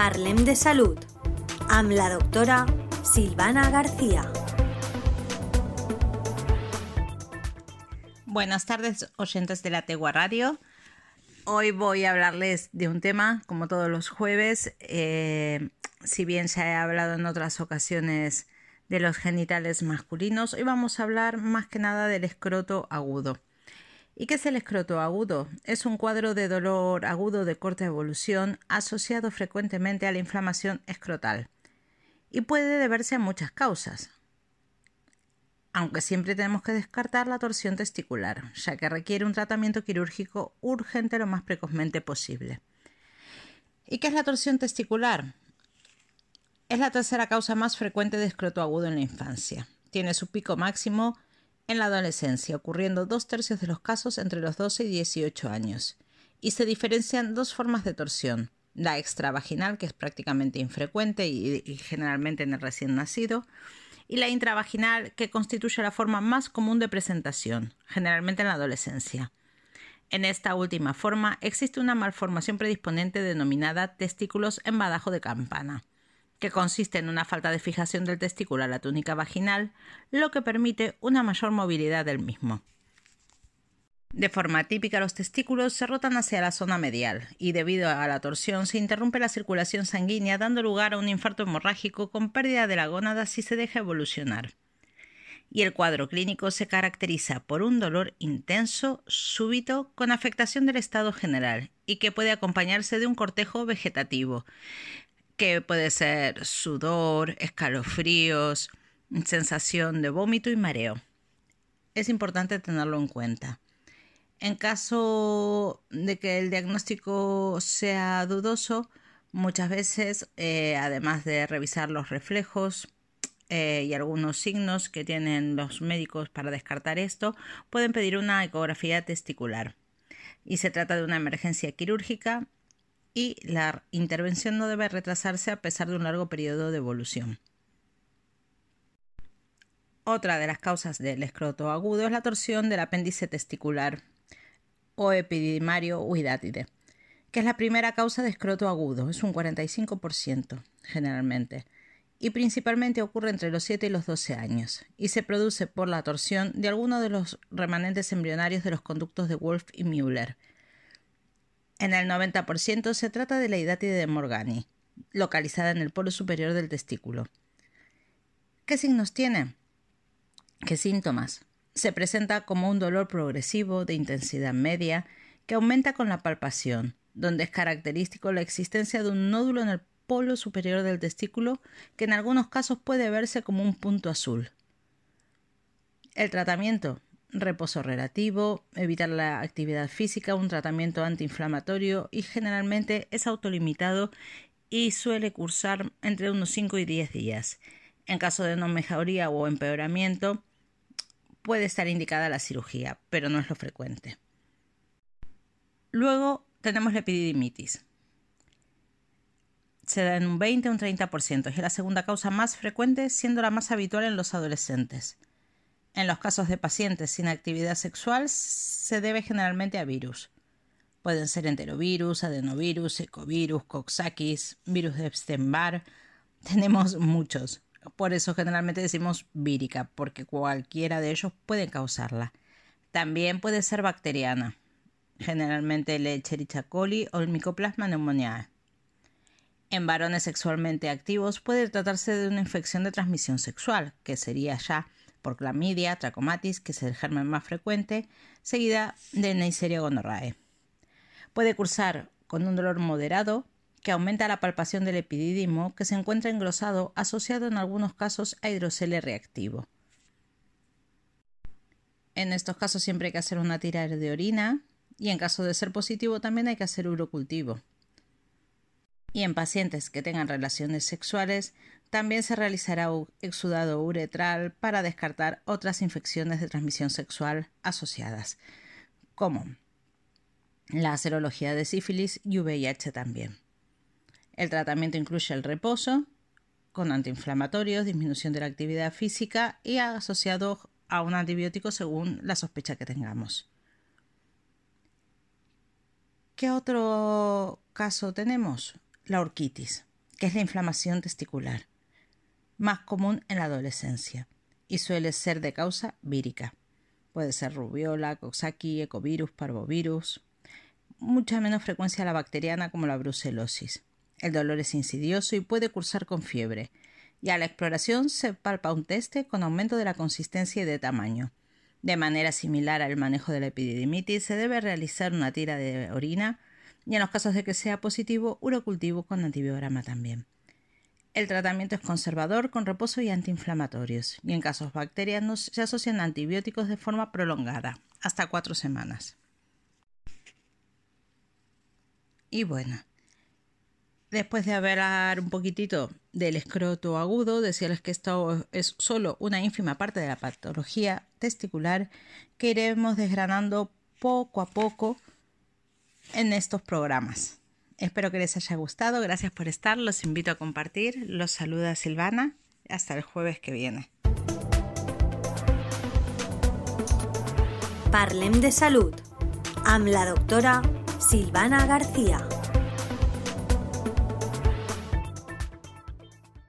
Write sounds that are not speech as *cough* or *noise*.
Parlem de Salud amb la doctora Silvana García. Buenas tardes, oyentes de la Tegua Radio. Hoy voy a hablarles de un tema, como todos los jueves, eh, si bien se ha hablado en otras ocasiones de los genitales masculinos, hoy vamos a hablar más que nada del escroto agudo. ¿Y qué es el escroto agudo? Es un cuadro de dolor agudo de corta evolución asociado frecuentemente a la inflamación escrotal y puede deberse a muchas causas, aunque siempre tenemos que descartar la torsión testicular, ya que requiere un tratamiento quirúrgico urgente lo más precozmente posible. ¿Y qué es la torsión testicular? Es la tercera causa más frecuente de escroto agudo en la infancia. Tiene su pico máximo en la adolescencia, ocurriendo dos tercios de los casos entre los 12 y 18 años. Y se diferencian dos formas de torsión. La extravaginal, que es prácticamente infrecuente y, y generalmente en el recién nacido, y la intravaginal, que constituye la forma más común de presentación, generalmente en la adolescencia. En esta última forma existe una malformación predisponente denominada testículos en badajo de campana, que consiste en una falta de fijación del testículo a la túnica vaginal, lo que permite una mayor movilidad del mismo. De forma típica, los testículos se rotan hacia la zona medial y debido a la torsión se interrumpe la circulación sanguínea dando lugar a un infarto hemorrágico con pérdida de la gónada si se deja evolucionar. Y el cuadro clínico se caracteriza por un dolor intenso, súbito, con afectación del estado general y que puede acompañarse de un cortejo vegetativo, que puede ser sudor, escalofríos, sensación de vómito y mareo. Es importante tenerlo en cuenta. En caso de que el diagnóstico sea dudoso, muchas veces, eh, además de revisar los reflejos eh, y algunos signos que tienen los médicos para descartar esto, pueden pedir una ecografía testicular. Y se trata de una emergencia quirúrgica y la intervención no debe retrasarse a pesar de un largo periodo de evolución. Otra de las causas del escroto agudo es la torsión del apéndice testicular o epidimario huidátide, que es la primera causa de escroto agudo, es un 45% generalmente, y principalmente ocurre entre los 7 y los 12 años, y se produce por la torsión de alguno de los remanentes embrionarios de los conductos de Wolf y Müller. En el 90% se trata de la hidátide de Morgani, localizada en el polo superior del testículo. ¿Qué signos tiene? ¿Qué síntomas? Se presenta como un dolor progresivo de intensidad media que aumenta con la palpación, donde es característico la existencia de un nódulo en el polo superior del testículo que en algunos casos puede verse como un punto azul. El tratamiento reposo relativo, evitar la actividad física, un tratamiento antiinflamatorio y generalmente es autolimitado y suele cursar entre unos 5 y 10 días. En caso de no mejoría o empeoramiento, puede estar indicada la cirugía, pero no es lo frecuente. Luego tenemos la epididimitis. Se da en un 20 o un 30% y es la segunda causa más frecuente, siendo la más habitual en los adolescentes. En los casos de pacientes sin actividad sexual se debe generalmente a virus. Pueden ser enterovirus, adenovirus, ecovirus, coxsackie, virus de Epstein-Barr. *laughs* Tenemos muchos. Por eso generalmente decimos vírica, porque cualquiera de ellos puede causarla. También puede ser bacteriana, generalmente el Escherichia coli o el Mycoplasma pneumoniae. En varones sexualmente activos puede tratarse de una infección de transmisión sexual, que sería ya por clamidia, trachomatis, que es el germen más frecuente, seguida de Neisseria gonorrhoeae. Puede cursar con un dolor moderado, que aumenta la palpación del epidídimo que se encuentra engrosado asociado en algunos casos a hidrocele reactivo. En estos casos siempre hay que hacer una tira de orina y en caso de ser positivo también hay que hacer urocultivo. Y en pacientes que tengan relaciones sexuales también se realizará exudado uretral para descartar otras infecciones de transmisión sexual asociadas, como la serología de sífilis y VIH también. El tratamiento incluye el reposo con antiinflamatorios, disminución de la actividad física y asociado a un antibiótico según la sospecha que tengamos. ¿Qué otro caso tenemos? La orquitis. que es la inflamación testicular, más común en la adolescencia y suele ser de causa vírica. Puede ser rubiola, coxsackie, ecovirus, parvovirus. Mucha menos frecuencia la bacteriana como la brucelosis. El dolor es insidioso y puede cursar con fiebre. Y a la exploración se palpa un teste con aumento de la consistencia y de tamaño. De manera similar al manejo de la epididimitis, se debe realizar una tira de orina y en los casos de que sea positivo, urocultivo con antibiograma también. El tratamiento es conservador con reposo y antiinflamatorios, y en casos bacterianos se asocian antibióticos de forma prolongada, hasta cuatro semanas. Y bueno, después de hablar un poquitito del escroto agudo, decirles que esto es solo una ínfima parte de la patología testicular que iremos desgranando poco a poco en estos programas. Espero que les haya gustado. Gracias por estar. Los invito a compartir. Los saluda Silvana. Hasta el jueves que viene. Parlem de salud. Am la doctora Silvana García.